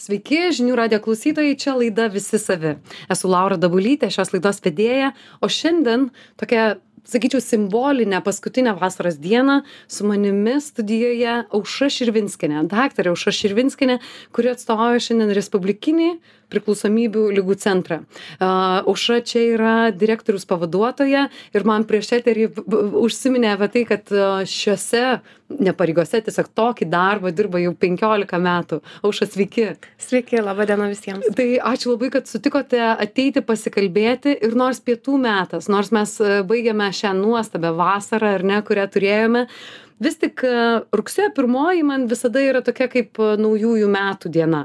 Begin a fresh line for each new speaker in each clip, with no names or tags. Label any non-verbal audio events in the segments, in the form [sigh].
Sveiki, žinių radio klausytojai, čia laida Visi savi. Esu Laura Dabulytė, šios laidos vedėja, o šiandien tokia, sakyčiau, simbolinė paskutinė vasaros diena su manimi studijoje Auša Širvinskinė, daktarė Auša Širvinskinė, kuri atstovauja šiandien Respublikinį priklausomybių lygų centrą. Auša čia yra direktorius pavaduotoja ir man prieš eterį užsiminė apie tai, kad šiuose nepareigose tiesiog tokį darbą dirba jau 15 metų. Auša, sveiki.
Sveiki, laba diena visiems.
Tai ačiū labai, kad sutikote ateiti pasikalbėti ir nors pietų metas, nors mes baigėme šią nuostabę vasarą ar ne, kurią turėjome, vis tik e, rugsėjo pirmoji man visada yra tokia kaip e, naujųjų metų diena.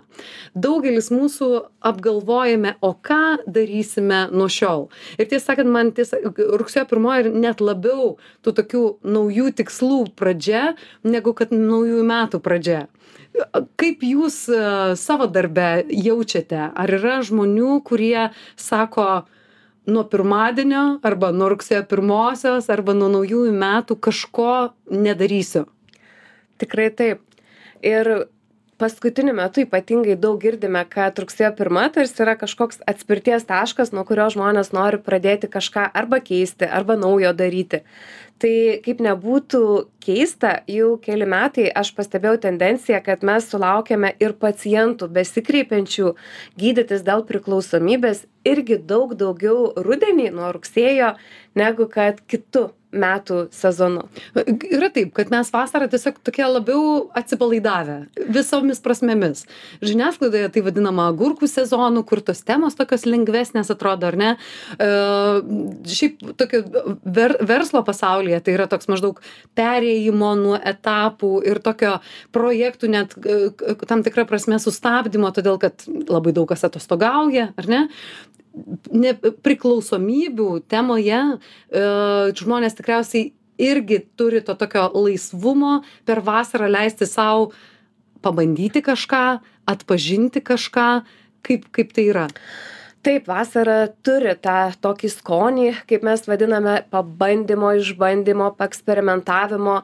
Daugelis mūsų apgalvojame, o ką darysime nuo šiol. Ir tiesą sakant, man tiesa, rugsėjo pirmoji net labiau tų tokių naujų tikslų pradžia, negu kad naujųjų metų pradžia. Kaip jūs e, savo darbe jaučiate? Ar yra žmonių, kurie sako, nuo pirmadienio arba nuo rugsėjo pirmosios arba nuo naujųjų metų kažko nedarysiu.
Tikrai taip. Ir paskutiniu metu ypatingai daug girdime, kad rugsėjo pirma tarsi yra kažkoks atspirties taškas, nuo kurio žmonės nori pradėti kažką arba keisti, arba naujo daryti. Tai kaip nebūtų keista jau keli metai aš pastebėjau tendenciją kad mes sulaukiame ir pacientų besikreipiančių gydytis dėl priklausomybės irgi daug daugiau rudenį nuo rugsėjo negu kad kitu metų sezonu.
Yra taip, kad mes vasarą tiesiog tokie labiau atsipalaidavę visomis prasmėmis. Žiniasklaidoje tai vadinama agurkų sezonu, kur tos temos tokios lengvesnės atrodo, ar ne? E, šiaip tokio ver, verslo pasaulyje tai yra toks maždaug perėjimo nuo etapų ir tokio projektų net tam tikra prasme sustabdymo, todėl kad labai daug kas atostogauja, ar ne? Nepriklausomybių temoje e, žmonės tikriausiai irgi turi to tokio laisvumo per vasarą leisti savo pabandyti kažką, atpažinti kažką, kaip, kaip tai yra
taip vasara turi tą tokį skonį kaip mes vadiname pabandymo išbandymo paeksperimentavimo.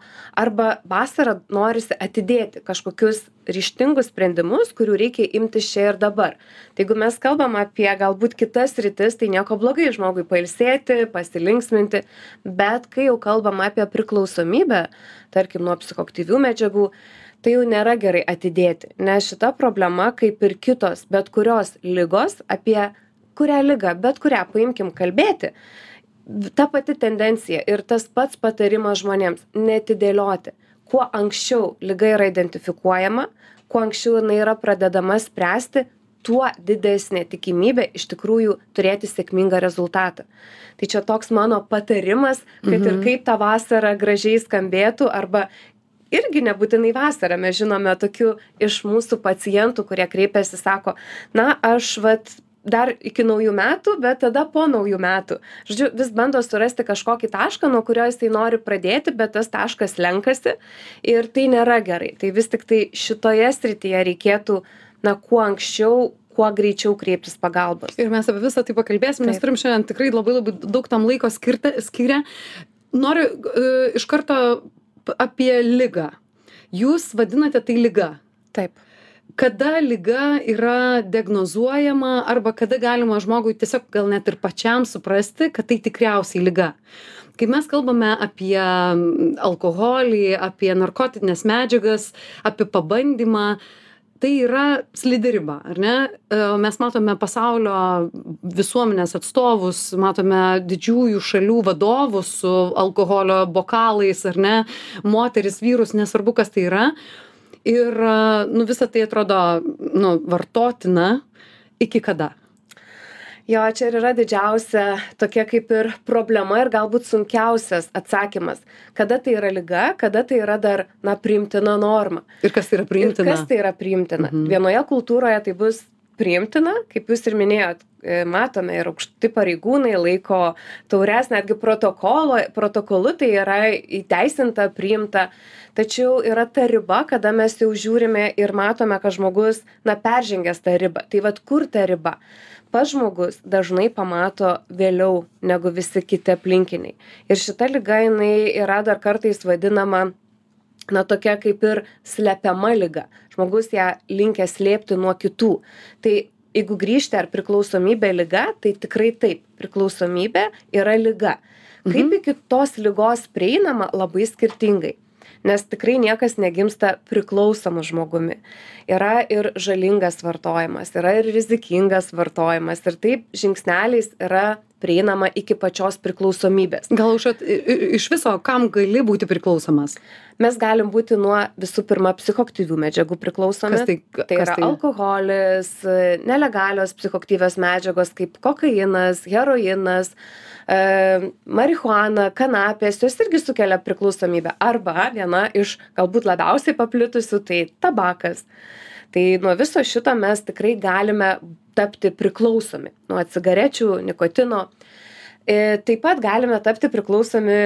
Arba vasarą norisi atidėti kažkokius ryžtingus sprendimus kurių reikia imtis čia ir dabar. Tai jeigu mes kalbam apie galbūt kitas sritis tai nieko blogai žmogui pailsėti pasilinksminti. Bet kai jau kalbam apie priklausomybę tarkim nuo psichoaktyvių medžiagų tai jau nėra gerai atidėti. Nes šita problema kaip ir kitos bet kurios ligos apie kurią ligą bet kurią paimkim kalbėti ta pati tendencija ir tas pats patarimas žmonėms neatidėlioti. Kuo anksčiau liga yra identifikuojama kuo anksčiau jinai yra pradedama spręsti tuo didesnė tikimybė iš tikrųjų turėti sėkmingą rezultatą. Tai čia toks mano patarimas kad ir mhm. kaip ta vasara gražiai skambėtų arba irgi nebūtinai vasarą. Mes žinome tokių iš mūsų pacientų kurie kreipiasi sako na aš vat dar iki naujų metų bet tada po naujų metų. Žodžiu vis bando surasti kažkokį tašką nuo kurio jisai nori pradėti bet tas taškas slenkasi ir tai nėra gerai. Tai vis tiktai šitoje srityje reikėtų na kuo anksčiau kuo greičiau kreiptis pagalbos.
Ir mes apie visa tai pakalbėsim nes turim šiandien tikrai labai labai daug tam laiko skirta skiria. Noriu uh, iš karto apie ligą. Jūs vadinate tai liga.
Taip
kada liga yra diagnozuojama arba kada galima žmogui tiesiog gal net ir pačiam suprasti kad tai tikriausiai liga. Kai mes kalbame apie alkoholį apie narkotines medžiagas apie pabandymą tai yra slidi riba ar ne? E, mes matome pasaulio visuomenės atstovus matome didžiųjų šalių vadovus su alkoholio bokalais ar ne? Moteris vyrus nesvarbu kas tai yra ir nu visa tai atrodo nu vartotina. Iki kada?
Jo čia ir yra didžiausia tokia kaip ir problema ir galbūt sunkiausias atsakymas. Kada tai yra liga kada tai yra dar na priimtina norma.
Ir kas tai yra priimtina?
Kas tai yra priimtina? Mhm. vienoje kultūroje tai bus priimtina kaip jūs ir minėjot e, matome ir aukšti pareigūnai laiko taures netgi protokolu tai yra įteisinta priimta tačiau yra ta riba kada mes jau žiūrime ir matome kad žmogus na peržengęs tą ribą. Tai vat kur ta riba? Pats žmogus dažnai pamato vėliau negu visi kiti aplinkiniai. Ir šita liga jinai yra dar kartais vadinama na tokia kaip ir slepiama liga. Žmogus ją linkęs slėpti nuo kitų. Tai jeigu grįžti ar priklausomybė liga tai tikrai taip. Priklausomybė yra liga. Kaip
Mhm.
iki tos ligos prieinama? Labai skirtingai nes tikrai niekas negimsta priklausomu žmogumi. Yra ir žalingas vartojimas yra ir rizikingas vartojimas ir taip žingsneliais yra prieinama iki pačios priklausomybės.
Gal i- iš viso kam gali būti priklausomas?
Mes galim būti nuo visų pirma psichoaktyvių medžiagų priklausomi.
Kas tai
tai
kas
yra alkoholis nelegalios psichoaktyvios medžiagos kaip kokainas heroinas e, marihuana kanapės jos irgi sukelia priklausomybę. Arba viena iš galbūt labiausiai paplitusių tai tabakas. Tai nuo viso šito mes tikrai galime tapti priklausomi. Nuo cigarečių nikotino. E, taip pat galime tapti priklausomi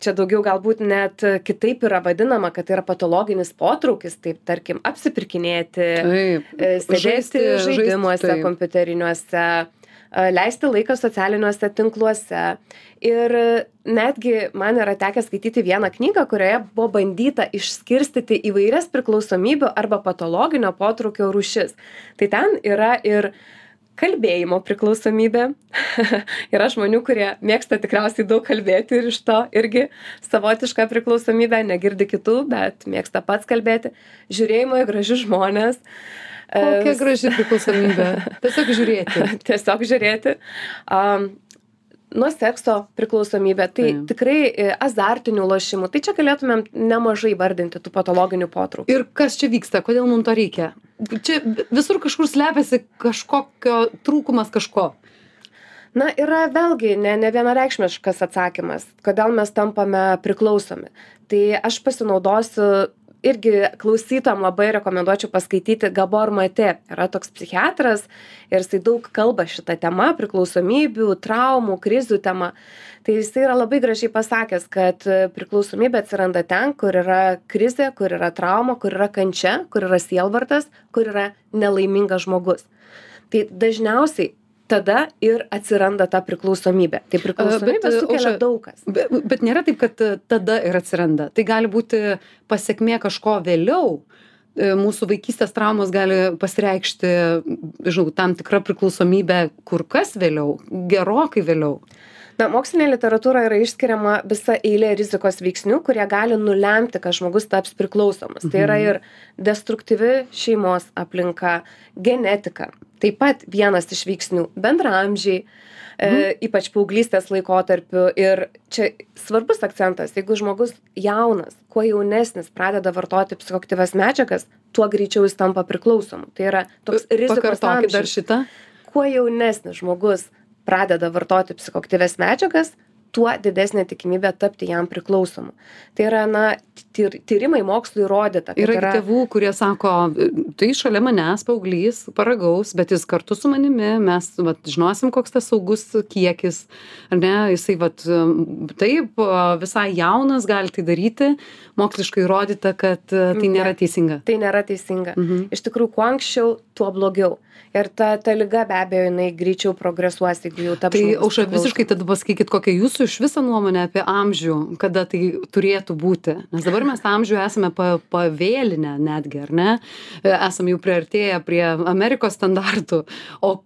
čia daugiau galbūt net kitaip yra vadinama kad tai yra patologinis potraukis taip tarkim apsipirkinėti
taip.
e, sėdėti
Žaisti-
žaidimuose
taip.
kompiuteriniuose e, leisti laiką socialiniuose tinkluose. Ir netgi man yra tekę skaityti vieną knygą kurioje buvo bandyta išskirstyti įvairias priklausomybių arba patologinio potraukio rūšis. Tai ten yra ir kalbėjimo priklausomybė. [laughs] Yra žmonių kurie mėgsta tikriausiai daug kalbėti ir iš to irgi savotišką priklausomybę negirdi kitų bet mėgsta pats kalbėti. Žiūrėjimo į gražius žmones e,
kokia graži priklausomybė [laughs] tiesiog žiūrėti
tiesiog žiūrėti. Um, nuo sekso priklausomybė, tai
Taip.
tikrai e, azartinių lošimų, tai čia galėtumėm nemažai vardinti tų patologinių potraukų.
ir kas čia vyksta kodėl mum to reikia čia visur kažkur slepiasi kažkokio trūkumas kažko
Na, yra vėlgi ne, ne vienareikšmiškas atsakymas, kodėl mes tampame priklausomi. Tai aš pasinaudosiu irgi klausytam labai rekomenduočiau paskaityti Gabor Mate. Yra toks psichiatras ir jisai daug kalba šitą temą, priklausomybių, traumų, krizių tema. Tai jisai yra labai gražiai pasakęs, kad priklausomybė atsiranda ten, kur yra krizė, kur yra trauma, kur yra kančia, kur yra sielvartas, kur yra nelaimingas žmogus. Tai dažniausiai tada ir atsiranda ta priklausomybė. Tai priklausomybė
bet,
sukelia daug kas.
Be, bet nėra taip, kad e, tada ir atsiranda. Tai gali būti pasiekmė kažko vėliau. E, Mūsų vaikystės traumos gali pasireikšti, žinau, tam tikra priklausomybė kur kas vėliau, gerokai vėliau.
Na, mokslinė literatūra yra išskiriama visa eilė rizikos veiksnių, kurie gali nulemti, kad žmogus taps priklausomas. Tai yra ir destruktyvi šeimos aplinka, genetika. Taip pat vienas iš veiksnių - bendramžiai, e, ypač paauglystės laikotarpiu. Ir čia svarbus akcentas, jeigu žmogus jaunas, kuo jaunesnis pradeda vartoti psichoktyves medžiagas, tuo greičiau jis tampa priklausomu. Tai yra toks rizikos
Pakartokit dar
amžius
šitą.
kuo jaunesnis žmogus pradeda vartoti psichoaktyvias medžiagas tuo didesnė tikimybė tapti jam priklausomu tai yra na tyr tyrimai mokslu įrodyta
Yra
yra
tėvų, kurie sako, tai šalia manęs paauglys paragaus, bet jis kartu su manimi, mes vat, žinosim, koks tas saugus kiekis, ar ne, jisai vat, taip, visai jaunas gali tai daryti, moksliškai įrodyta, kad tai
Ne.
nėra teisinga.
tai nėra teisinga
Mhm.
iš tikrųjų kuo anksčiau tuo blogiau ir ta ta liga be abejo jinai greičiau progresuos jeigu jau taps
Tai aušra visiškai tada pasakykit, kokia jūsų iš viso nuomonė apie amžių, kada tai turėtų būti. Nes dabar mes tą amžių esame pa, pavėlinę netgi, ar ne? E, Esame jau priartėję prie Amerikos standartų. O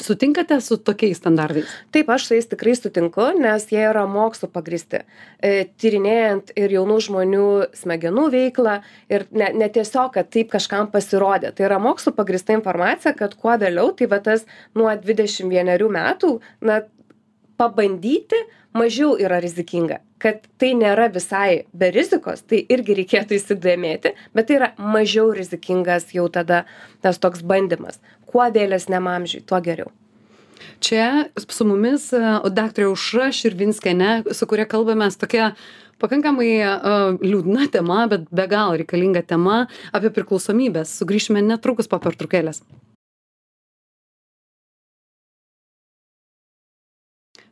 sutinkate su tokiais standartais?
taip aš su jais tikrai sutinku nes jie yra mokslu pagrįsti e, tyrinėjant ir jaunų žmonių smegenų veiklą ir ne ne tiesiog kad taip kažkam pasirodė tai yra mokslu pagrįsta informacija kad kuo vėliau tai va tas nuo dvidešim vienerių metų na pabandyti mažiau yra rizikinga kad tai nėra visai be rizikos tai irgi reikėtų įsidėmėti bet tai yra mažiau rizikingas jau tada tas toks bandymas kuo vėlesniam amžiui tuo geriau
Čia su mumis e, daktarė Aušra Širvinskienė, su kuria kalbamės tokia pakankamai uh, liūdna tema, bet be galo reikalinga tema apie priklausomybės. Sugrįšime netrukus po pertraukėlės.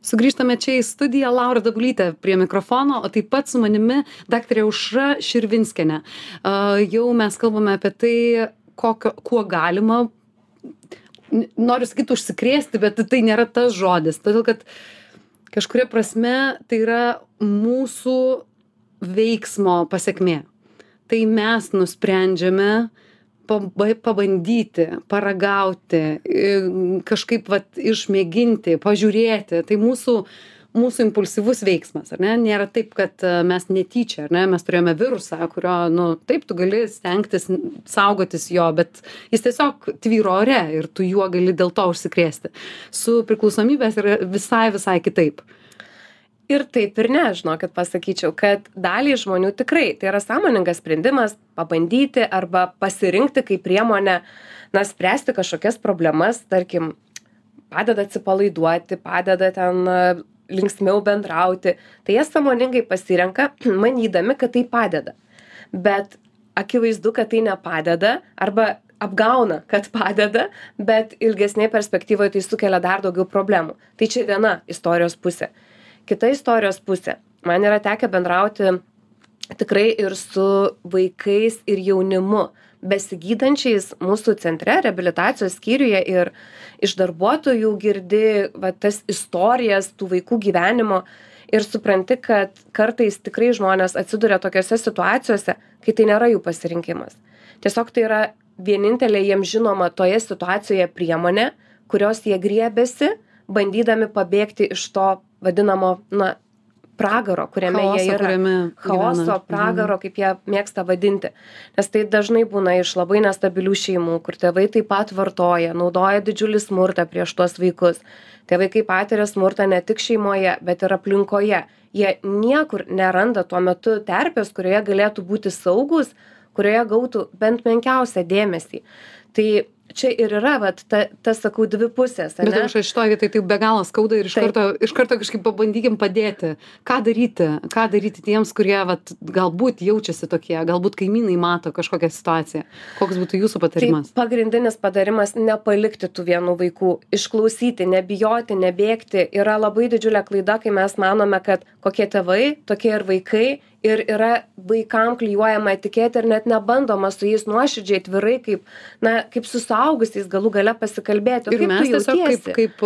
Sugrįžtame čia į studiją Laura Dabulytė prie mikrofono, o taip pat su manimi daktarė Aušra Širvinskienė. Uh, jau mes kalbame apie tai, kokio, kuo galima noriu sakyt užsikrėsti, bet tai nėra tas žodis. Todėl, kad kažkuria prasme tai yra mūsų veiksmo pasekmė. Tai mes nusprendžiame paba pabandyti, paragauti, kažkaip vat, išmėginti, pažiūrėti. Tai mūsų mūsų impulsyvus veiksmas, ar ne? Nėra taip, kad e, mes netyčia, ar ne? Mes turėjome virusą, kurio, nu, taip, tu gali stengtis saugotis jo, bet jis tiesiog tvyro ore ir tu juo gali dėl to užsikrėsti. Su priklausomybės yra visai, visai kitaip.
Ir taip ir ne, žinokit, pasakyčiau, kad daliai žmonių tikrai tai yra sąmoningas sprendimas pabandyti arba pasirinkti kaip priemonę, na, spręsti kažkokias problemas, tarkim, padeda atsipalaiduoti, padeda ten linksmiau bendrauti. Tai jie sąmoningai pasirenka [clears throat] manydami kad tai padeda. Bet akivaizdu kad tai nepadeda arba apgauna kad [laughs] padeda bet ilgesnėj perspektyvoj tai sukelia dar daugiau problemų. Tai čia viena istorijos pusė kita istorijos pusė. Man yra tekę bendrauti tikrai ir su vaikais ir jaunimu besigydančiais mūsų centre reabilitacijos skyriuje ir iš darbuotojų girdi va tas istorijas tų vaikų gyvenimo ir supranti kad kartais tikrai žmonės atsiduria tokiose situacijose kai tai nėra jų pasirinkimas. Tiesiog tai yra vienintelė jiems žinoma toje situacijoje priemonė kurios jie griebiasi bandydami pabėgti iš to vadinamo na pragaro kuriame
Chaoso,
jie yra.
kuriame
chaoso
gyvena.
pragaro kaip jie mėgsta vadinti. Nes tai dažnai būna iš labai nestabilių šeimų kur tėvai taip pat vartoja naudoja didžiulį smurtą prieš tuos vaikus. Tie vaikai patiria smurtą ne tik šeimoje bet ir aplinkoje. Jie niekur neranda tuo metu terpės kurioje galėtų būti saugūs kurioje gautų bent menkiausią dėmesį. Tai čia ir yra vat ta tas sakau dvi pusės
Bet
ane
aušra, šitoje vietoje tai be galo skauda ir iš karto, iš karto kažkaip pabandykim padėti. Ką daryti? Ką daryti tiems, kurie vat, galbūt jaučiasi tokie, galbūt kaimynai mato kažkokią situaciją. Koks būtų jūsų
Tai
patarimas?
pagrindinis patarimas nepalikti tų vienų vaikų, išklausyti, nebijoti, nebėgti. Yra labai didžiulė klaida, kai mes manome, kad kokie tėvai, tokie ir vaikai. Ir yra vaikam klyjuojama etiketė ir net nebandoma su jais nuoširdžiai, atvirai, kaip, na, kaip su suaugusiais galų gale pasikalbėti.
Ir
kaip
mes tiesiog kaip, kaip,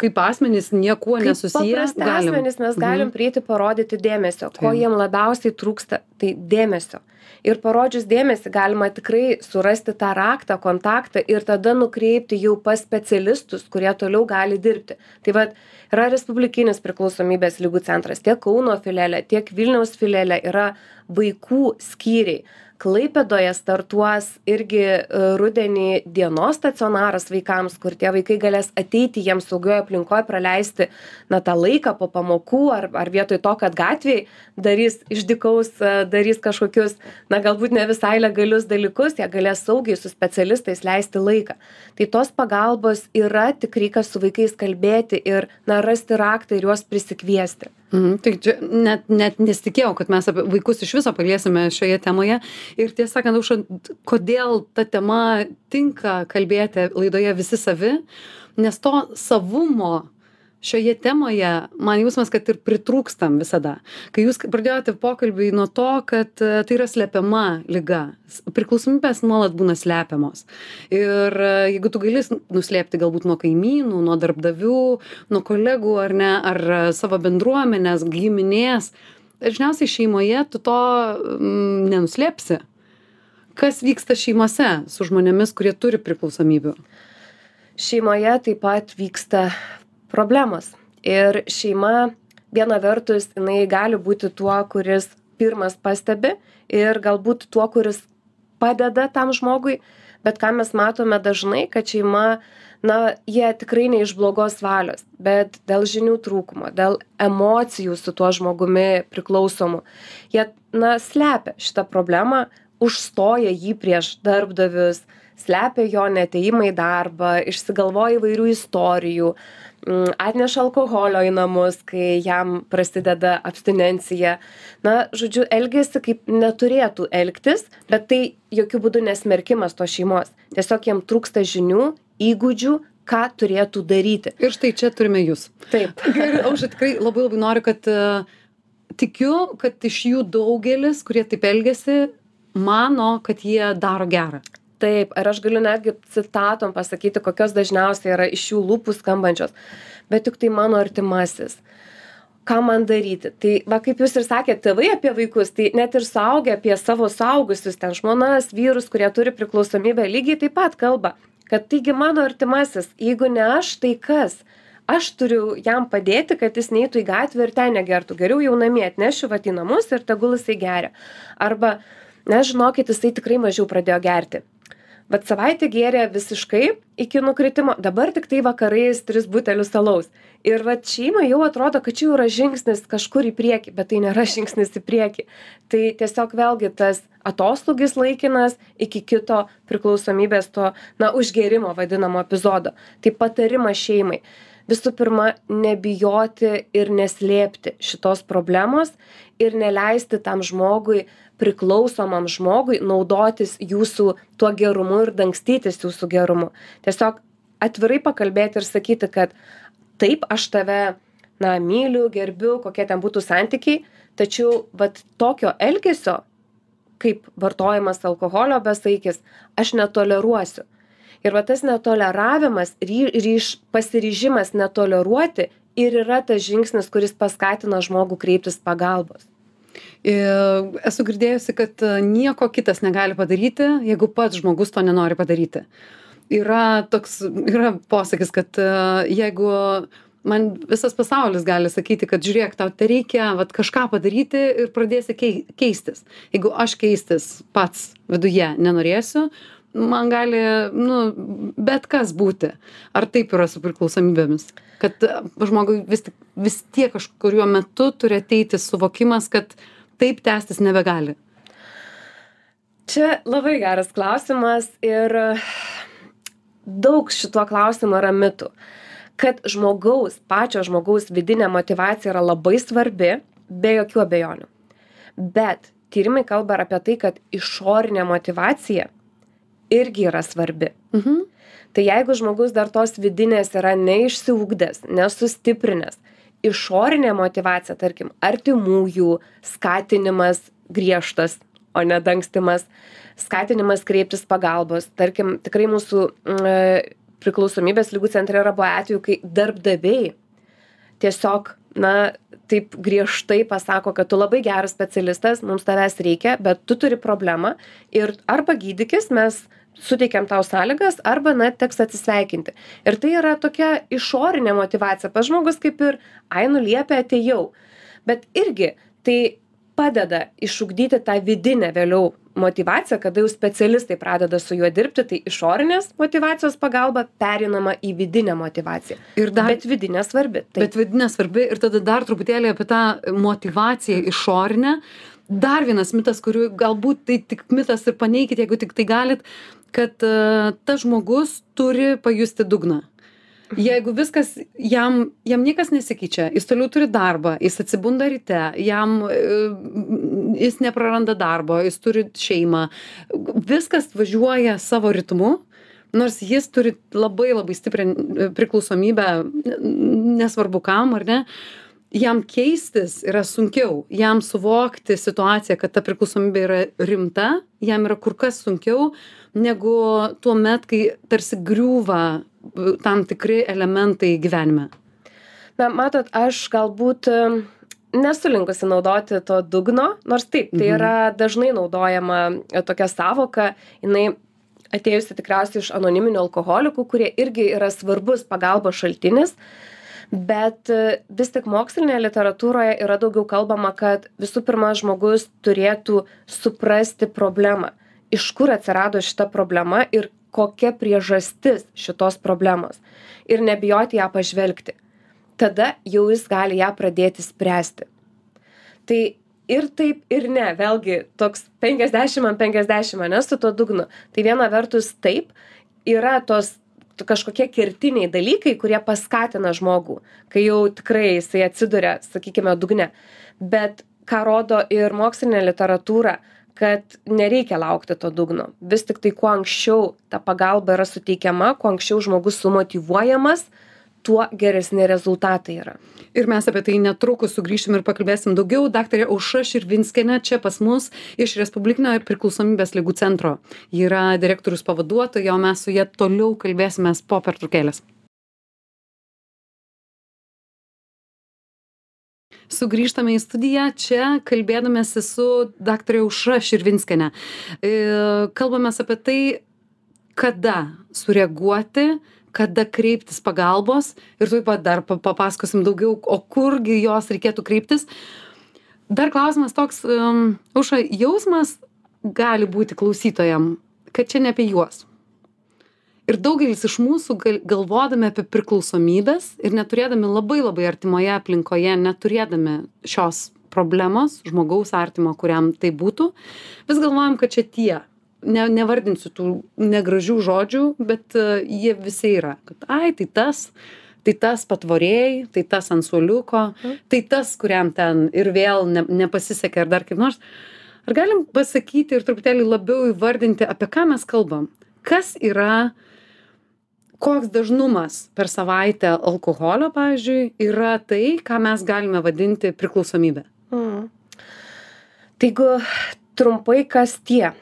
kaip asmenys niekuo nesusiję.
paprasti asmenys mes galim
Mhm.
prieiti parodyti dėmesio. Ko jiem labiausiai trūksta, tai dėmesio. Ir parodžius dėmesį galima tikrai surasti tą raktą, kontaktą ir tada nukreipti jau pas specialistus, kurie toliau gali dirbti. Tai vad yra Respublikinis priklausomybės lygų centras, tiek Kauno filelė, tiek Vilniaus filelė yra vaikų skyriai. Klaipėdoje startuos irgi e, rudenį dienos stacionaras vaikams, kur tie vaikai galės ateiti jiems saugioje aplinkoje, praleisti na, tą laiką po pamokų, ar, ar vietoj to, kad gatvėje darys išdikaus, e, darys kažkokius, na galbūt ne visai legalius dalykus, jie galės saugiai su specialistais leisti laiką. Tai tos pagalbos yra, tik reikia su vaikais kalbėti ir na, rasti raktą ir juos prisikviesti.
Mhm, tai čia net, net nesitikėjau, kad mes apie vaikus iš viso paliesime šioje temoje. Ir tiesą sakant, Aušra, kodėl ta tema tinka kalbėti laidoje visi savi, nes to savumo šioje temoje man jausmas, kad ir pritrūkstam visada. Kai jūs pradėjote pokalbį nuo to, kad e, tai yra slepiama lyga. S- Priklausomybės nuolat būna slepiamos. Ir e, jeigu tu gali nuslėpti galbūt nuo kaimynų, nuo darbdavių, nuo kolegų ar ne, ar e, savo bendruomenės, giminės, dažniausiai šeimoje tu to mm, nenuslėpsi. Kas vyksta šeimose su žmonėmis, kurie turi priklausomybių?
Šeimoje taip pat vyksta problemos. Ir šeima viena vertus jinai gali būti tuo, kuris pirmas pastebi ir galbūt tuo, kuris padeda tam žmogui, bet ką mes matome dažnai, kad šeima, na, jie tikrai ne iš blogos valios, bet dėl žinių trūkumo, dėl emocijų su tuo žmogumi priklausomų. Jie, na, slepia šitą problemą, užstoja jį prieš darbdavius, slepia jo neteimą į darbą, išsigalvoja įvairių istorijų, atneša alkoholio į namus, kai jam prasideda abstinencija. Na, žodžiu, elgesi kaip neturėtų elgtis, bet tai jokių būdų nesmerkimas to šeimos. Tiesiog jam trūksta žinių, įgūdžių, ką turėtų daryti.
Ir štai čia turime jūs.
Taip. [laughs]
Ir aš tikrai labai labai noriu, kad uh, tikiu, kad iš jų daugelis, kurie taip elgesi, mano, kad jie daro gerą.
Taip, ir aš galiu netgi citatom pasakyti, kokios dažniausiai yra iš jų lūpų skambančios. Bet juk tai mano artimasis. ką man daryti? Tai va kaip jūs ir sakėt tėvai apie vaikus tai net ir suaugę apie savo suaugusius ten žmonas vyrus kurie turi priklausomybę lygiai taip pat kalba kad taigi mano artimasis jeigu ne aš tai kas? Aš turiu jam padėti kad jis neitų į gatvę ir ten negertų. Geriau jau namie atnešiu vat į namus ir tegul jisai geria. Arba ne žinokit jisai tikrai mažiau pradėjo gerti vat savaitę gėrė visiškai iki nukritimo dabar tiktai vakarais tris butelius alaus. Ir vat šeimai jau atrodo kad čia jau yra žingsnis kažkur į priekį bet tai nėra [laughs] žingsnis į priekį. Tai tiesiog vėlgi tas atoslūgis laikinas iki kito priklausomybės to na užgėrimo vadinamo epizodo. Tai patarimas šeimai. Visų pirma nebijoti ir neslėpti šitos problemos ir neleisti tam žmogui priklausomam žmogui naudotis jūsų tuo gerumu ir dangstytis jūsų gerumu. Tiesiog atvirai pakalbėti ir sakyti kad taip aš tave na myliu gerbiu kokie ten būtų santykiai tačiau vat tokio elgesio kaip vartojimas alkoholio besaikis aš netoleruosiu. Ir va tas netoleravimas ry ryž pasiryžimas netoleruoti ir yra tas žingsnis kuris paskatina žmogų kreiptis pagalbos
esu girdėjusi, kad e, nieko kitas negali padaryti, jeigu pats žmogus to nenori padaryti. Yra toks, yra posakis, kad e, jeigu man visas pasaulis gali sakyti, kad žiūrėk, tau tai reikia vat, kažką padaryti ir pradėsi keistis. Jeigu aš keistis pats viduje nenorėsiu, man gali, nu, bet kas būti. Ar taip yra su priklausomybėmis? Kad e, žmogui vis, vis tiek kažkuriuo metu turi ateiti suvokimas, kad taip tęstis nebegali?
Čia labai geras klausimas ir daug šituo klausimu yra mitų. Kad žmogaus, pačio žmogaus vidinė motivacija yra labai svarbi, be jokių abejonių. Bet tyrimai kalba apie tai, kad išorinė motivacija irgi yra svarbi. Mhm. Tai jeigu žmogus dar tos vidinės yra neišsiugdęs, nesustiprinęs, išorinė motyvacija tarkim artimųjų skatinimas griežtas o ne dangstymas skatinimas kreiptis pagalbos tarkim tikrai mūsų mm, e, priklausomybės ligų centre yra buvę atvejų kai darbdaviai tiesiog na taip griežtai pasako kad tu labai geras specialistas mums tavęs reikia bet tu turi problemą ir arba gydykis mes suteikiam tau sąlygas arba na teks atsisveikinti. Ir tai yra tokia išorinė motyvacija pats žmogus kaip ir ai nu liepė atėjau. Bet irgi tai padeda išugdyti tą vidinę vėliau motyvaciją kada jau specialistai pradeda su juo dirbti tai išorinės motyvacijos pagalba pereinama į vidinę motyvaciją
ir dar
bet vidinė svarbi.
Taip. Bet vidinė svarbi ir tada dar truputėlį apie tą motyvaciją išorinę. Dar vienas mitas kurių galbūt tai tik mitas ir paneikit jeigu tiktai galit kad e, tas žmogus turi pajusti dugną. Jeigu viskas jam jam niekas nesikeičia jis toliau turi darbą jis atsibunda ryte jam e, jis nepraranda darbo jis turi šeimą viskas važiuoja savo ritmu nors jis turi labai labai stiprią e, priklausomybę nesvarbu kam ar ne jam keistis yra sunkiau jam suvokti situaciją kad ta priklausomybė yra rimta jam yra kur kas sunkiau negu tuomet kai tarsi griūva tam tikri elementai gyvenime.
Na matot aš galbūt nesu linkusi naudoti to dugno nors taip tai mhm. yra dažnai naudojama tokia sąvoka jinai atėjusi tikriausiai iš anoniminių alkoholikų kurie irgi yra svarbus pagalbos šaltinis. Bet e, vis tik mokslinėje literatūroje yra daugiau kalbama kad visų pirma žmogus turėtų suprasti problemą iš kur atsirado šita problema ir kokia priežastis šitos problemos. Ir nebijoti ją pažvelgti. Tada jau jis gali ją pradėti spręsti. Tai ir taip ir ne. Vėlgi toks penkiasdešim ant penkiasdešim ane su tuo dugnu. Tai viena vertus taip yra tos kažkokie kertiniai dalykai kurie paskatina žmogų kai jau tikrai jisai atsiduria sakykime dugne. Bet ką rodo ir mokslinė literatūra kad nereikia laukti to dugno vis tiktai kuo anksčiau ta pagalba yra suteikiama kuo anksčiau žmogus sumotyvuojamas tuo geresni rezultatai yra.
Ir mes apie tai netrukus sugrįšim ir pakalbėsim daugiau. Daktarė Auša Širvinskienė čia pas mus iš Respublikinio priklausomybės lygų centro. Ji yra direktorius pavaduotoja, o mes su ją toliau kalbėsime po pertraukėlės. Sugrįžtame į studiją čia kalbėdamiesi su daktare aušra širvinskiene. E, kalbamės apie tai kada sureaguoti kada kreiptis pagalbos ir tuoj pat dar papasakosim daugiau o kurgi jos reikėtų kreiptis. Dar klausimas toks um, aušra jausmas gali būti klausytojam kad čia ne apie juos ir daugelis iš mūsų gal galvodami apie priklausomybes ir neturėdami labai labai artimoje aplinkoje neturėdami šios problemos žmogaus artimo kuriam tai būtų vis galvojam kad čia tie. Ne nevardinsiu tų negražių žodžių bet uh, jie visi yra. Kad ai tai tas tai tas patvorėj tai tas ant suoliuko
Mhm.
tai tas kuriam ten ir vėl ne nepasisekė ar dar kaip nors. Ar galim pasakyti ir truputėlį labiau įvardinti apie ką mes kalbam? Kas yra koks dažnumas per savaitę alkoholio pavyzdžiui yra tai ką mes galime vadinti priklausomybe
Mhm. Tai jeigu trumpai kas tie.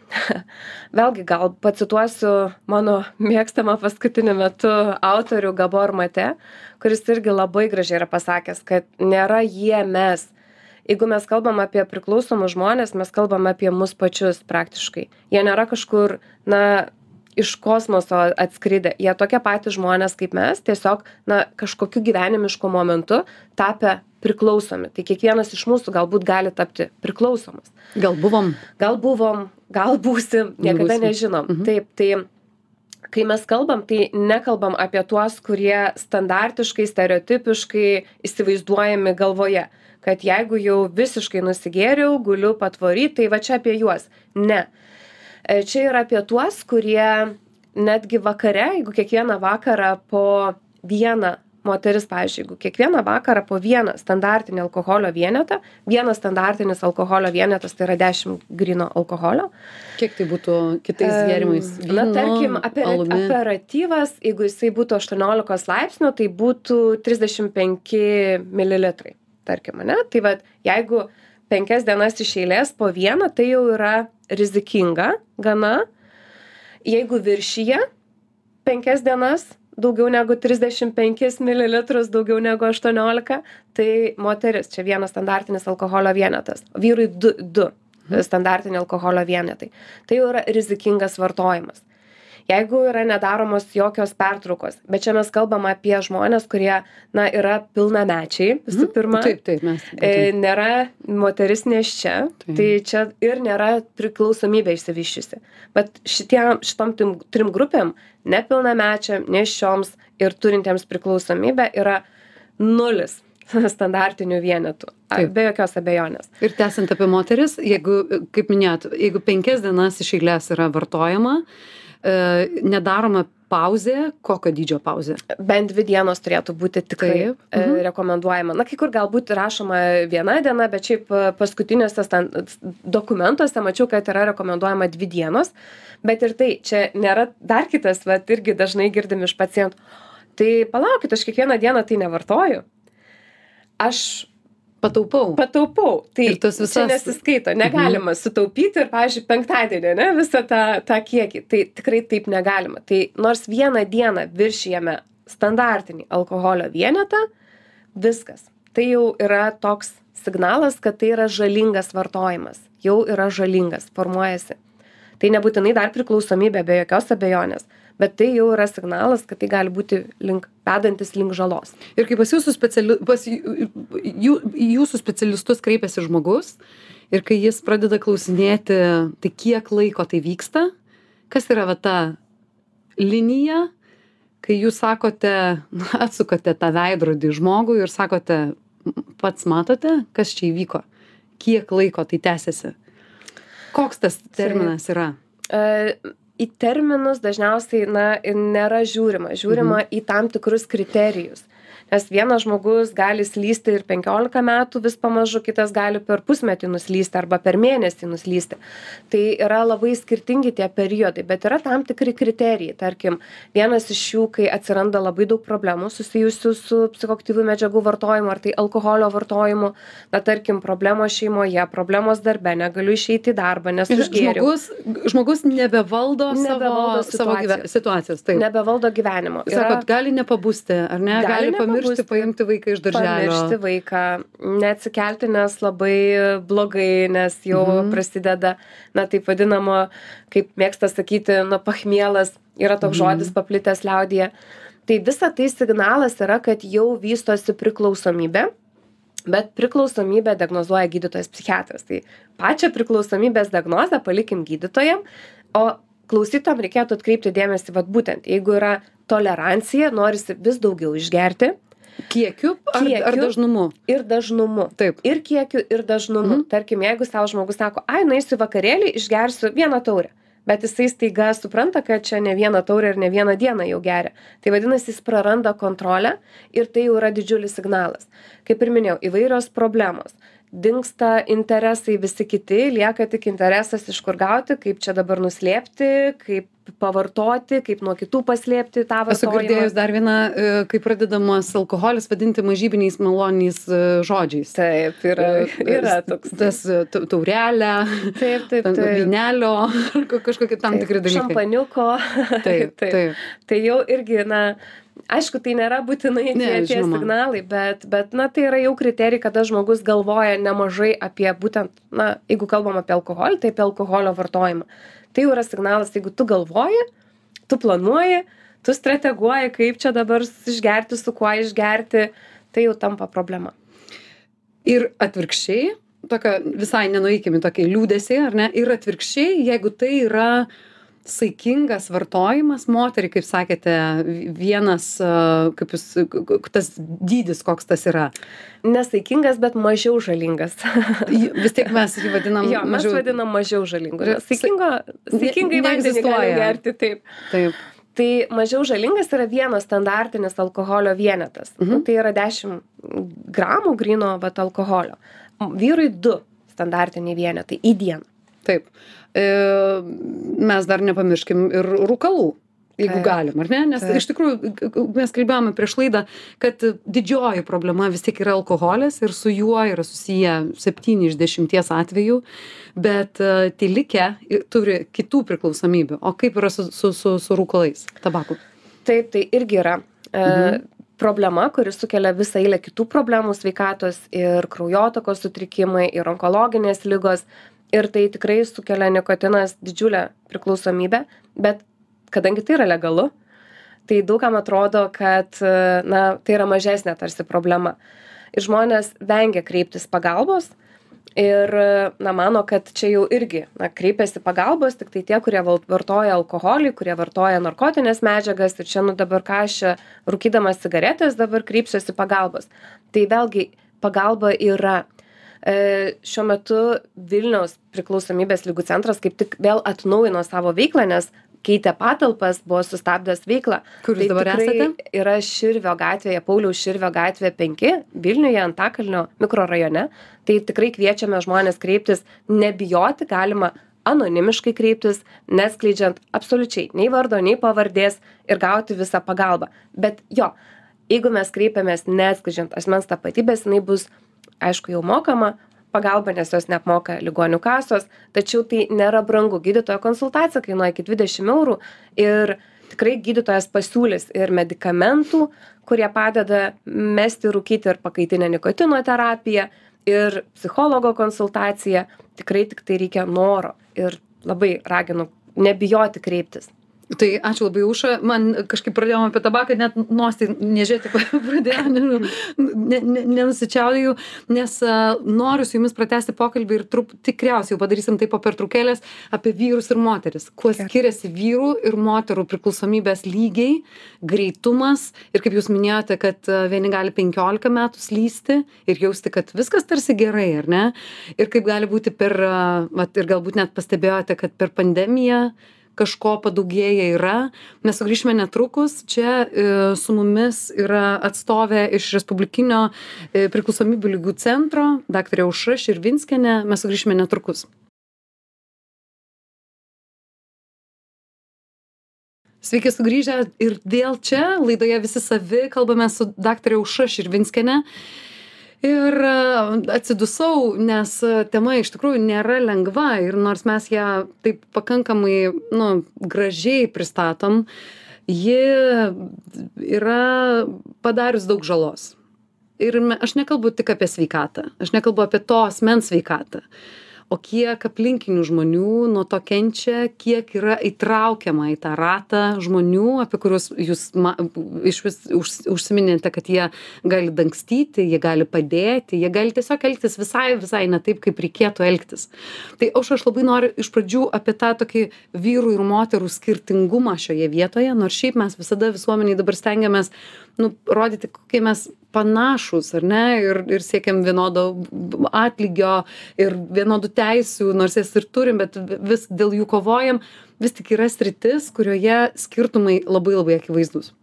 [laughs] Vėlgi gal pacituosiu mano mėgstamą paskutiniu metu autorių Gabor Mate, kuris irgi labai gražiai yra pasakęs, kad nėra jie mes. Jeigu mes kalbam apie priklausomus žmonės, mes kalbam apie mus pačius praktiškai. Jie nėra kažkur, na, iš kosmoso atskridę. Jie tokie patys žmonės kaip mes, tiesiog, na, kažkokiu gyvenimišku momentu tapę priklausomi. Tai kiekvienas iš mūsų galbūt gali tapti priklausomas.
gal buvom
Gal buvom, gal būsim, niekada
Būsim.
nežinom.
Mhm.
Taip, tai kai mes kalbam, tai nekalbam apie tuos, kurie standartiškai, stereotipiškai įsivaizduojami galvoje. Kad jeigu jau visiškai nusigėriau, guliu patvory, tai va čia apie juos. Ne. E, Čia yra apie tuos, kurie netgi vakare, jeigu kiekvieną vakarą po vieną moteris, pavyzdžiui, jeigu kiekvieną vakarą po vieną standartinį alkoholio vienetą, vienas standartinis alkoholio vienetas tai yra 10 grino alkoholio.
kiek tai būtų kitais
Em,
gėrimais
Na,
vynu,
tarkim,
alumi?
aperatyvas, jeigu jisai būtų 18 laipsnių, tai būtų 35 ml. Tarkim, ne? Tai vad, jeigu penkias dienas iš eilės po vieną, tai jau yra rizikinga gana. Jeigu viršyje penkias dienas, daugiau negu 35 ml, daugiau negu 18, tai moteris, čia vienas standartinis alkoholio vienetas, vyrui 2, 2 standartiniai alkoholio vienetai. Tai jau yra rizikingas vartojimas. Jeigu yra nedaromos jokios pertraukos, bet čia mes kalbam apie žmonės, kurie, na, yra pilnamečiai, visų pirma.
taip taip mes
E, nėra moteris neščia,
Taip.
tai čia ir nėra priklausomybė išsivyščiusi. Bet šitiem, šitom trim, trim grupėm, nepilnamečiam, neščioms ir turintiems priklausomybę yra nulis [laughs] standartinių vienetų. A,
Taip.
Be jokios abejonės.
ir tęsiant apie moteris jeigu kaip minėjot jeigu penkias dienas iš eilės yra vartojama e, nedaroma pauzė kokio dydžio pauzė
Bent dvi dienos turėtų būti tikrai
Taip,
e,
mhm.
rekomenduojama. Na, kai kur galbūt rašoma viena diena, bet šiaip e, paskutiniuose dokumentuose mačiau, kad yra rekomenduojama dvi dienos. Bet ir tai, čia nėra dar kitas, bet irgi dažnai girdim iš pacientų. Tai palaukit, aš kiekvieną dieną tai nevartoju. Aš
pataupau
pataupau. Tai
tas
čia
visas- Mhm.
nesiskaito. Negalima sutaupyti ir, pavyzdžiui, penktadienį, ne, visą tą, tą kiekį. Tai tikrai taip negalima. Tai nors vieną dieną viršijame standartinį alkoholio vienetą, viskas. Tai jau yra toks signalas, kad tai yra žalingas vartojimas. Jau yra žalingas, formuojasi. Tai nebūtinai dar priklausomybė be jokios abejonės, bet tai jau yra signalas, kad tai gali būti link, vedantis link žalos.
ir kai pas jūsų speciali pas jų į jūsų specialistus kreipiasi žmogus ir kai jis pradeda klausinėti tai kiek laiko tai vyksta kas yra va ta linija kai jūs sakote atsukate tą veidrodį žmogui ir sakote pats matote kas čia įvyko? Kiek laiko tai tęsiasi? Koks tas terminas yra?
E, į terminus dažniausiai na nėra žiūrima. Žiūrima į tam tikrus kriterijus nes vienas žmogus gali slysti ir penkiolika metų vis pamažu kitas gali per pusmetį nuslysti arba per mėnesį nuslysti. Tai yra labai skirtingi tie periodai bet yra tam tikri kriterijai. Tarkim vienas iš jų kai atsiranda labai daug problemų susijusių su psichoaktyvių medžiagų vartojimu ar tai alkoholio vartojimu na tarkim problemos šeimoje problemos darbe negaliu išeiti į darbą nes
žmogus žmogus nebevaldo
Nebevaldo
savo savo gyve
situacijos.
taip.
Nebevaldo gyvenimo.
sakot gali nepabusti ar ne? Gali,
Gali
pamiršti pamiršti paimti vaiką iš darželio
pamiršti vaiką neatsikelti nes labai blogai nes jau
Mhm.
prasideda na taip vadinamo kaip mėgsta sakyti nu pachmielas yra toks
Mhm.
žodis paplitęs liaudyje tai visa tai signalas yra kad jau vystosi priklausomybė bet priklausomybę diagnozuoja gydytojas psichiatras tai pačią priklausomybės diagnozę palikim gydytojam o klausytojam reikėtų atkreipti dėmesį vat būtent jeigu yra tolerancija norisi vis daugiau išgerti
kiekiu ar, ar
Kiekiu.
dažnumu?
ir dažnumu.
Taip.
Ir kiekiu ir dažnumu.
Mhm.
tarkim jeigu sau žmogus sako ai nueisiu į vakarėlį išgersiu vieną taurę. Bet jisai staiga supranta kad čia ne vieną taurę ir ne vieną dieną jau geria. Tai vadinasi jis praranda kontrolę ir tai jau yra didžiulis signalas. Kaip ir minėjau įvairios problemos dingsta interesai visi kiti lieka tik interesas iš kur gauti kaip čia dabar nuslėpti kaip pavartoti kaip nuo kitų paslėpti tą
esu
vartojimą.
girdėjus dar vieną e, kai pradedamas alkoholis vadinti mažybiniais maloniais e, žodžiais.
Taip yra
E,
yra toks.
tas ta- taurelę
taip taip taip.
vynelio [laughs] kažkokie tam tikri dalykai.
Šampaniuko. [laughs]
taip. taip.
Tai jau irgi, na, aišku, tai nėra būtinai
Ne,
tie, tie signalai, bet, bet, na, tai yra jau kriterijai, kada žmogus galvoja nemažai apie būtent, na, jeigu kalbam apie alkoholį, tai apie alkoholio vartojimą. Tai jau yra signalas, jeigu tu galvoji, tu planuoji, tu strateguoji, kaip čia dabar išgerti, su kuo išgerti, tai jau tampa problema.
ir atvirkščiai tokio visai nenueikim į tokį liūdesį ar ne ir atvirkščiai jeigu tai yra saikingas vartojimas moteriai kaip sakėte vienas kaip jūs tas dydis koks tas yra
Nesaikingas, bet mažiau žalingas.
Vis tiek mes jį vadinam
jo, mes
mažiau
vadinam mažiau žalingu. Saikingo, saikingai vandenį
neegzistuoja.
gali gerti taip.
taip
Tai mažiau žalingas yra vienas standartinis alkoholio vienetas.
Mhm.
Nu, tai yra 10 gramų grino vat, alkoholio. Vyrui 2 standartiniai vienetai į dieną.
taip mes dar nepamirškim ir rūkalų jeigu galim ar ne nes
Taip.
iš tikrųjų mes kalbėjome prieš laidą kad didžioji problema vis tiek yra alkoholis ir su juo yra susiję septyni iš dešimties atvejų bet e, tie likę turi kitų priklausomybių o kaip yra su su su su rūkalais tabaku
Taip, tai irgi yra e,
Mhm.
problema, kuri sukelia visą eilę kitų problemų sveikatos ir kraujotakos sutrikimai, ir onkologinės lygos. Ir tai tikrai sukelia nikotinas didžiulę priklausomybę, bet kadangi tai yra legalu, tai daugam atrodo, kad na, tai yra mažesnė tarsi problema. Ir žmonės vengia kreiptis pagalbos ir na, mano, kad čia jau irgi na, kreipiasi pagalbos tik tai tie, kurie vartoja alkoholį, kurie vartoja narkotinės medžiagas ir čia, nu dabar ką aš rūkydamas cigaretės, dabar kreipsiuosi pagalbos. Tai vėlgi pagalba yra. E, šiuo metu Vilniaus priklausomybės lygų centras kaip tik vėl atnaujino savo veiklą, nes keitė patalpas, buvo sustabdęs veiklą.
kur
Tai
dabar esate
Yra Širvio gatvėje, Pauliaus Širvio gatvėje 5, Vilniuje, Antakalnio mikrorajone. Tai tikrai kviečiame žmonės kreiptis, nebijoti, galima anonimiškai kreiptis, neskleidžiant absoliučiai nei vardo, nei pavardės ir gauti visą pagalbą. Bet jo, jeigu mes kreipiamės neskleidžiant asmens tapatybės, jinai bus, aišku, jau mokama pagalba, nes jos neapmoka ligonių kasos, tačiau tai nėra brangu. Gydytojo konsultacija kainuoja iki 20 eurų ir tikrai gydytojas pasiūlys ir medikamentų, kurie padeda mesti rūkyti ir pakaitinę nikotino terapiją, ir psichologo konsultaciją. Tikrai tik tai reikia noro ir labai raginu nebijoti kreiptis.
Tai ačiū labai Uša, man kažkaip pradėjome apie tabaką, net nosį nežiūrėti [laughs] pradėjo, nežinau, ne, ne, nenusičiaudėjau, nes noriu su jumis pratesti pokalbį ir trup, tikriausiai jau padarysim tai po pertraukėlės apie vyrus ir moteris. Kuo skiriasi vyrų ir moterų priklausomybės lygiai, greitumas ir kaip jūs minėjote, kad vieni gali 15 metų slysti ir jausti, kad viskas tarsi gerai, ar ne? Ir kaip gali būti per, vat, ir galbūt net pastebėjote, kad per pandemiją kažko padaugėję yra. Mes sugrįšime netrukus. Čia e, su mumis yra atstovė iš Respublikinio e, priklausomybių lygių centro, daktarė Aušra Širvinskenė. Mes sugrįšime netrukus. Sveiki sugrįžę ir dėl čia laidoje visi savi kalbame su daktarė Aušra Širvinskene. Ir e, atsidusau, nes e, tema iš tikrųjų nėra lengva ir nors mes ją taip pakankamai nu, gražiai pristatom, ji yra padarius daug žalos. Ir aš nekalbu tik apie sveikatą, aš nekalbu apie to asmens sveikatą o kiek aplinkinių žmonių nuo to kenčia kiek yra įtraukiama į tą ratą žmonių apie kuriuos jūs ma išvis už užsiminėte kad jie gali dangstyti jie gali padėti jie gali tiesiog elgtis visai visai ne taip kaip reikėtų elgtis. Tai aušra aš labai noriu iš pradžių apie tą tokį vyrų ir moterų skirtingumą šioje vietoje nors šiaip mes visada visuomenėj dabar stengiamės nu rodyti kokie mes panašūs ar ne? Ir ir siekiam vienodo atlygio ir vienodų teisių nors jas ir turim bet vis dėl jų kovojam. Vis tik yra sritis kurioje skirtumai labai labai akivaizdūs.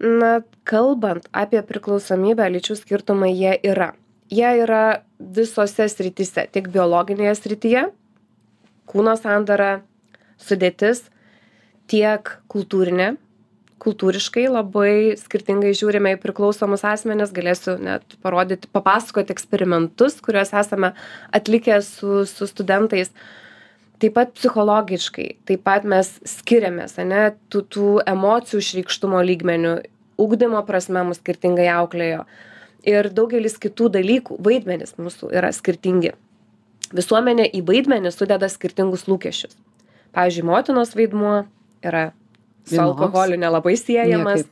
Na kalbant apie priklausomybę lyčių skirtumai jie yra. Jie yra visose srityse tiek biologinėje srityje kūno sandara sudėtis tiek kultūrinė kultūriškai labai skirtingai žiūrime į priklausomus asmenis. Galėsiu net parodyti papasakoti eksperimentus kuriuos esame atlikę su su studentais. Taip pat psichologiškai taip pat mes skiriamės ane tų tų emocijų išreikštumo lygmeniu ugdymo prasme mus skirtingai auklėjo. Ir daugelis kitų dalykų vaidmenys mūsų yra skirtingi. Visuomenė į vaidmenį sudeda skirtingus lūkesčius. Pavyzdžiui motinos vaidmuo yra su alkoholiu nelabai siejamas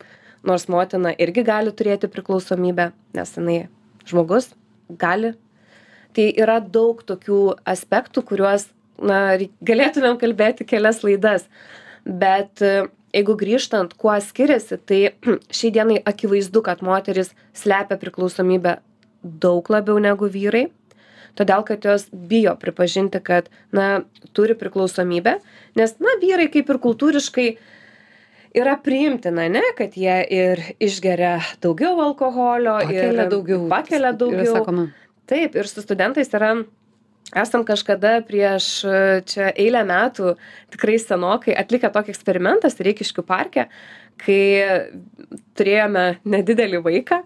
nors motina irgi gali turėti priklausomybę nes jinai žmogus gali. Tai yra daug tokių aspektų kuriuos na galėtumėm kalbėti kelias laidas. Bet jeigu grįžtant kuo skiriasi tai [clears throat] šiai dienai akivaizdu kad moterys slepia priklausomybę daug labiau negu vyrai todėl kad jos bijo pripažinti kad na turi priklausomybę nes na vyrai kaip ir kultūriškai yra priimtina ane kad jie ir išgeria daugiau alkoholio ir
daugiau
pakelia daugiau. taip ir su studentais yra esam kažkada prieš čia eilę metų tikrai senokai atlikę tokį eksperimentą sereikiškių parke kai turėjome nedidelį vaiką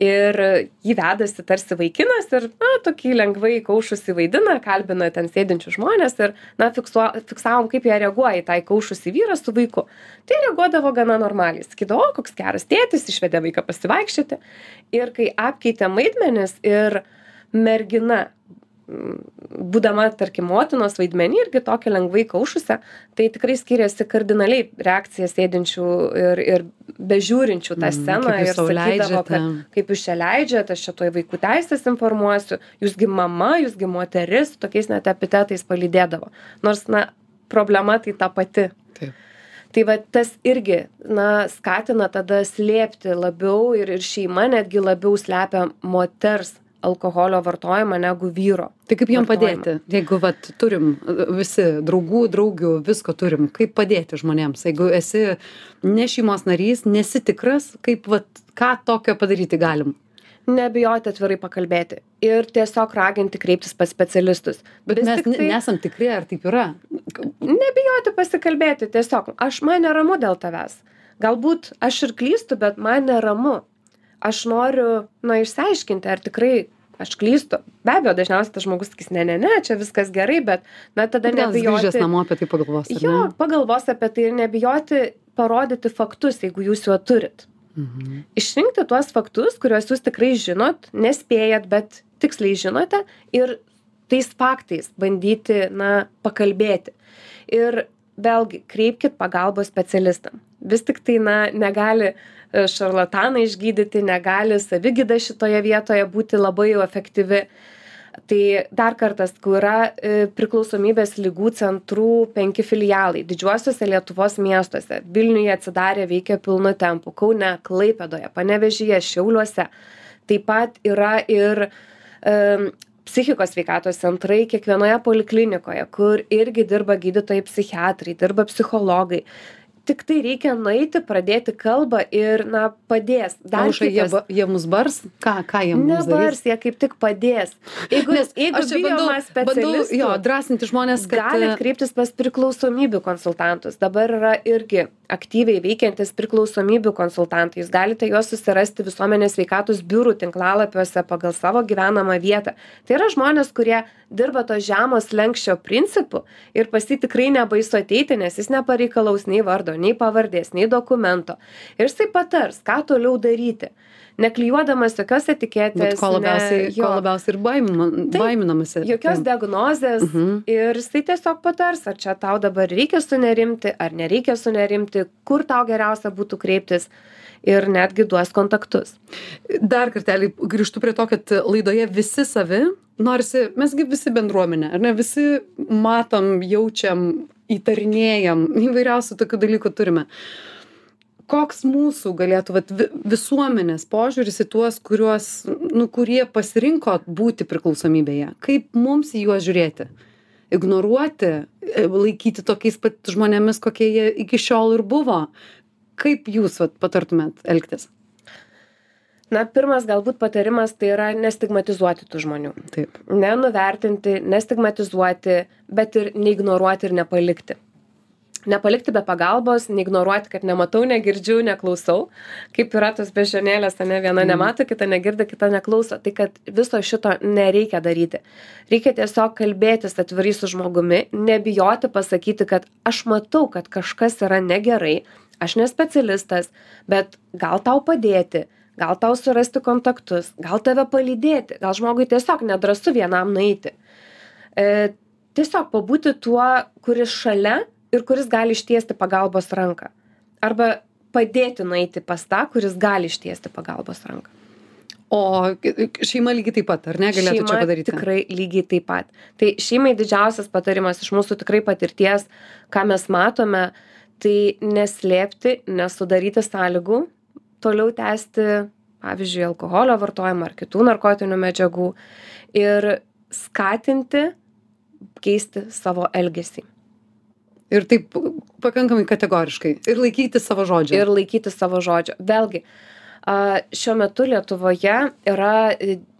ir jį vedasi tarsi vaikinas ir na tokį lengvai įkaušusį vaidina kalbina ten sėdinčius žmones ir na fiksuo fiksavom kaip jie reaguoja į tą įkaušusį vyrą su vaiku. Tai reaguodavo gana normaliai sakydavo koks geras tėtis išvedė vaiką pasivaikščioti. Ir kai apkeitėm vaidmenis ir mergina būdama tarkim motinos vaidmeny irgi tokia lengvai įkaušusia tai tikrai skiriasi kardinaliai reakcija sėdinčių ir ir bežiūrinčių tą sceną ir sakydavo kad kaip jūs čia leidžiat aš čia tuoj vaikų teises informuosiu jūs gi mama jūs gi moteris tokiais net epitetais palydėdavo. Nors na problema tai ta pati. Tai va tas irgi na skatina tada slėpti labiau ir ir šeima netgi labiau slepia moters alkoholio vartojimą negu vyro
tai kaip jiem padėti? Jeigu vat turim visi draugų draugių visko turim kaip padėti žmonėms? Jeigu esi ne šeimos narys nesi tikras kaip vat ką tokio padaryti galim?
Nebijoti atvirai pakalbėti ir tiesiog raginti kreiptis pas specialistus.
Bet mes nesam tikri ar taip yra.
Nebijoti pasikalbėti tiesiog. Aš man neramu dėl tavęs. Galbūt aš ir klystu bet man neramu aš noriu na išsiaiškinti ar tikrai aš klystu. Be abejo dažniausiai tas žmogus sakys ne ne ne čia viskas gerai bet na tada nebijoti
namo apie tai pagalvos
jo pagalvos apie tai ir nebijoti parodyti faktus jeigu jūs juo turit.
Mhm.
išrinkti tuos faktus kuriuos jūs tikrai žinot nespėjat bet tiksliai žinote ir tais faktais bandyti na pakalbėti. Ir vėlgi kreipkit pagalbos specialistam vis tiktai na negali šarlatanai išgydyti negali savigyda šitoje vietoje būti labai jau efektyvi. Tai dar kartas kur yra e, priklausomybės ligų centrų penki filialai didžiuosiuose lietuvos miestuose. Vilniuje atsidarė veikia pilnu tempu. Kaune klaipėdoje panevėžyje šiauliuose. Taip pat yra ir e, psichikos sveikatos centrai kiekvienoje poliklinikoje kur irgi dirba gydytojai psichiatrai dirba psichologai tiktai reikia nueiti pradėti kalbą ir na padės.
Dar Aušra, jie, ba, jie mus bars? Ką ką jie mums
nebars jie kaip tik padės. Jeigu Nes jeigu bijoma specialistų
jo drąsinti žmones kad
galit kreiptis pas priklausomybių konsultantus. Dabar yra irgi aktyviai veikiantys priklausomybių konsultantai. Jūs galite juos susirasti visuomenės sveikatos biurų tinklalapiuose pagal savo gyvenamą vietą. Tai yra žmonės kurie dirba to žemo slenksčio principu ir pas jį tikrai nebaisu ateiti nes jis nepareikalaus nei vardo vardo nei pavardės nei dokumento ir jisai patars ką toliau daryti neklijuodamas jokios etiketės
Bet ko labiausiai,
ne,
ko
jo.
labiausiai ir
Taip,
baiminamasi.
jokios diagnozės
Mhm.
ir jisai tiesiog patars, ar čia tau dabar reikia sunerimti, ar nereikia sunerimti, kur tau geriausia būtų kreiptis ir netgi duos kontaktus.
Dar kartelį grįžtu prie to, kad laidoje visi savi, norisi, mesgi visi bendruomenė, ar ne, visi matom, jaučiam, įtarinėjam, įvairiausių tokių dalykų turime. Koks mūsų galėtų vat, vi- visuomenės požiūris į tuos, kuriuos, nu, kurie pasirinko būti priklausomybėje? Kaip mums į juos žiūrėti? Ignoruoti, e, laikyti tokiais pat žmonėmis, kokie jie iki šiol ir buvo? Kaip jūs vat, patartumėt elgtis?
Na, pirmas galbūt patarimas tai yra nestigmatizuoti tų žmonių.
Taip.
Nenuvertinti, nestigmatizuoti, bet ir neignoruoti ir nepalikti. Nepalikti be pagalbos, neignoruoti, kad nematau, negirdžiu, neklausau. Kaip yra tos bežionėlės, ne viena nemato, kita negirdi, kita neklauso. Tai kad viso šito nereikia daryti. Reikia tiesiog kalbėtis atvirai su žmogumi, nebijoti pasakyti, kad aš matau, kad kažkas yra negerai, aš ne specialistas, bet gal tau padėti, gal tau surasti kontaktus, gal tave palydėti, gal žmogui tiesiog nedrasu vienam nueiti. E, tiesiog pabūti tuo, kuris šalia ir kuris gali ištiesti pagalbos ranką. Arba padėti nueiti pas tą, kuris gali ištiesti pagalbos ranką.
O šeima lygiai taip pat, ar ne, galėtų čia
Šeima
padaryti?
Tikrai lygiai taip pat. Tai šeimai didžiausias patarimas iš mūsų tikrai patirties, ką mes matome, tai neslėpti, nesudaryti sąlygų, toliau tęsti, pavyzdžiui, alkoholio vartojimą ar kitų narkotinių medžiagų ir skatinti keisti savo elgesį
Ir taip pakankamai kategoriškai. Ir laikyti savo žodžio.
ir laikyti savo žodžio. Vėlgi, šiuo metu Lietuvoje yra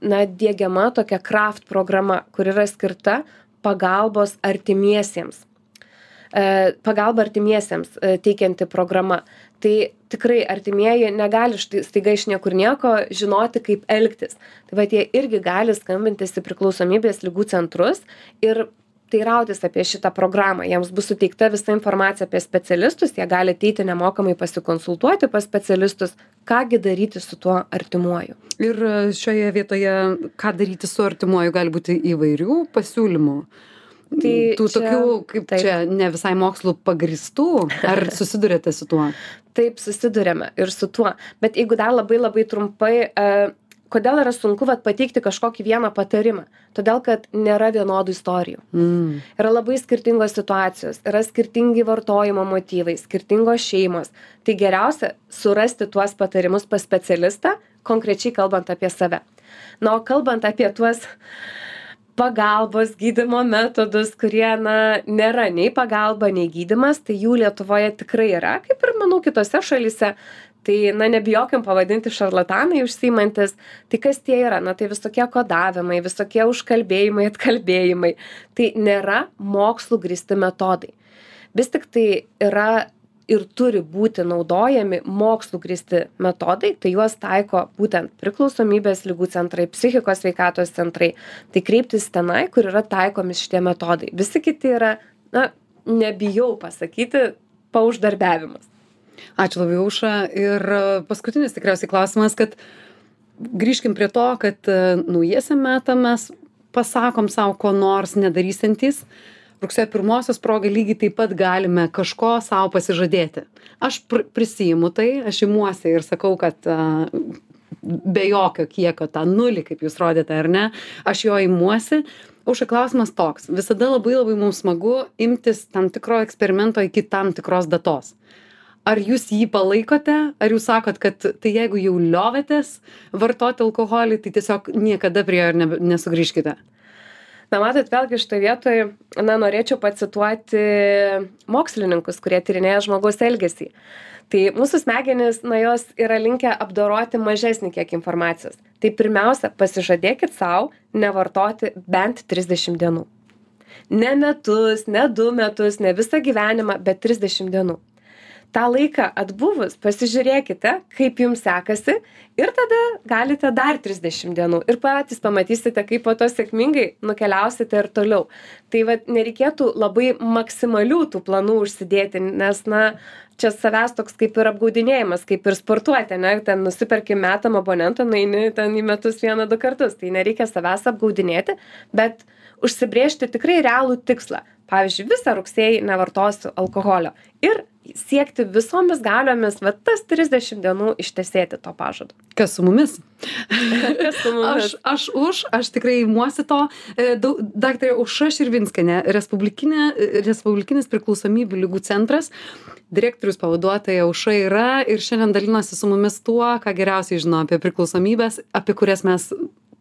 na, dėgiama tokia kraft programa, kur yra skirta pagalbos artimiesiems. E, Pagalba artimiesiems e, teikianti programa. Tai tikrai artimieji negali staiga iš niekur nieko žinoti, kaip elgtis. Tai va jie irgi gali skambintis į priklausomybės lygų centrus ir teirautis apie šitą programą. Jiems bus suteikta visa informacija apie specialistus, jie gali ateiti nemokamai pasikonsultuoti pas specialistus, kągi daryti su tuo artimuoju.
Ir e, šioje vietoje, ką daryti su artimuoju, gali būti įvairių pasiūlymų.
Tai
Tų
čia-
tokių, kaip
taip.
čia, ne visai mokslų pagristų, ar [laughs] susidurėte su tuo?
Taip susidurėme ir su tuo. Bet jeigu dar labai labai trumpai, e, kodėl yra sunku vat, pateikti kažkokį vieną patarimą? Todėl, kad nėra vienodų istorijų.
Mm.
Yra labai skirtingos situacijos, yra skirtingi vartojimo motyvai, skirtingos šeimos. Tai geriausia surasti tuos patarimus pas specialistą, konkrečiai kalbant apie save. Na, o kalbant apie tuos pagalbos gydymo metodus, kurie, na, nėra nei pagalba, nei gydimas, tai jų Lietuvoje tikrai yra, kaip ir, manau, kitose šalyse. Tai, na, nebijokim pavadinti šarlatanai užsimantis. Tai kas tie yra? Na, tai visokie kodavimai, visokie užkalbėjimai, atkalbėjimai. Tai nėra mokslų grįsti metodai. Vis tik tai yra ir turi būti naudojami mokslų grįsti metodai, tai juos taiko būtent priklausomybės lygų centrai, psichikos sveikatos centrai. Tai kreiptis tenai, kur yra taikomi šitie metodai. Visi kiti yra, na, nebijau pasakyti, pauždarbiavimas.
Ačiū labai, Auša. Ir e, paskutinis tikriausiai klausimas, kad grįžkim prie to, kad e, naujiesiam metam mes pasakom savo, ko nors nedarysiantys. Rugsėjo pirmosios proga lygiai taip pat galime kažko savo pasižadėti. Aš pr prisijimu tai, aš imuosi ir sakau, kad uh, be jokio kiekio tą nulį, kaip jūs rodėte, ar ne, aš jo imuosi. Auša klausimas toks. Visada labai labai mums smagu imtis tam tikro eksperimento iki tam tikros datos ar jūs jį palaikote ar jūs sakot kad tai jeigu jau liovėtės vartoti alkoholį tai tiesiog niekada prie jo nesugrįžkite
Na, matot, vėlgi šitoje vietoje, na, norėčiau pacituoti mokslininkus, kurie tyrinėja žmogaus elgesį. Tai mūsų smegenys, na, jos yra linkę apdoroti mažesnį kiek informacijos. Tai pirmiausia, pasižadėkit savo nevartoti bent 30 dienų. Ne metus, ne du metus, ne visą gyvenimą, bet 30 dienų. Tą laiką atbuvus pasižiūrėkite kaip jums sekasi ir tada galite dar trisdešim dienų ir patys pamatysite kaip po to sėkmingai nukeliausite ir toliau. Tai vat nereikėtų labai maksimalių tų planų užsidėti nes na čia savęs toks kaip ir apgaudinėjimas kaip ir sportuoti ane ten nusiperki metam abonentą nueini ten į metus vieną du kartus. Tai nereikia savęs apgaudinėti bet užsibrėžti tikrai realų tikslą. Pavyzdžiui visą rugsėjį nevartosiu alkoholio. Ir siekti visomis galiomis va tas trisdešim dienų ištesėti to pažado
Kas su mumis? [laughs]
kas su mumis
Aš, aš už, aš tikrai imuosi to. E, Daktarė Uša Širvinskinė, Respublikinis priklausomybių lygų centras, direktorius pavaduotoja Uša yra ir šiandien dalinosi su mumis tuo, ką geriausiai žino apie priklausomybės, apie kurias mes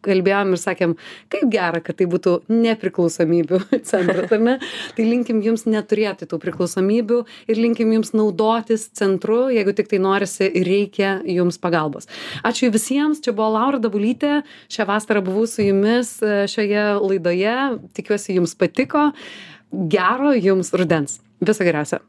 kalbėjom ir sakėm, kaip gera, kad tai būtų nepriklausomybių [laughs] centras, ar ne? Tai linkim jums neturėti tų priklausomybių ir linkim jums naudotis centru, jeigu tik tai norisi ir reikia jums pagalbos. Ačiū visiems, čia buvo Laura Dabulytė, šią vasarą buvau su jumis e, šioje laidoje, tikiuosi jums patiko, gero jums rudens. Viso geriausio.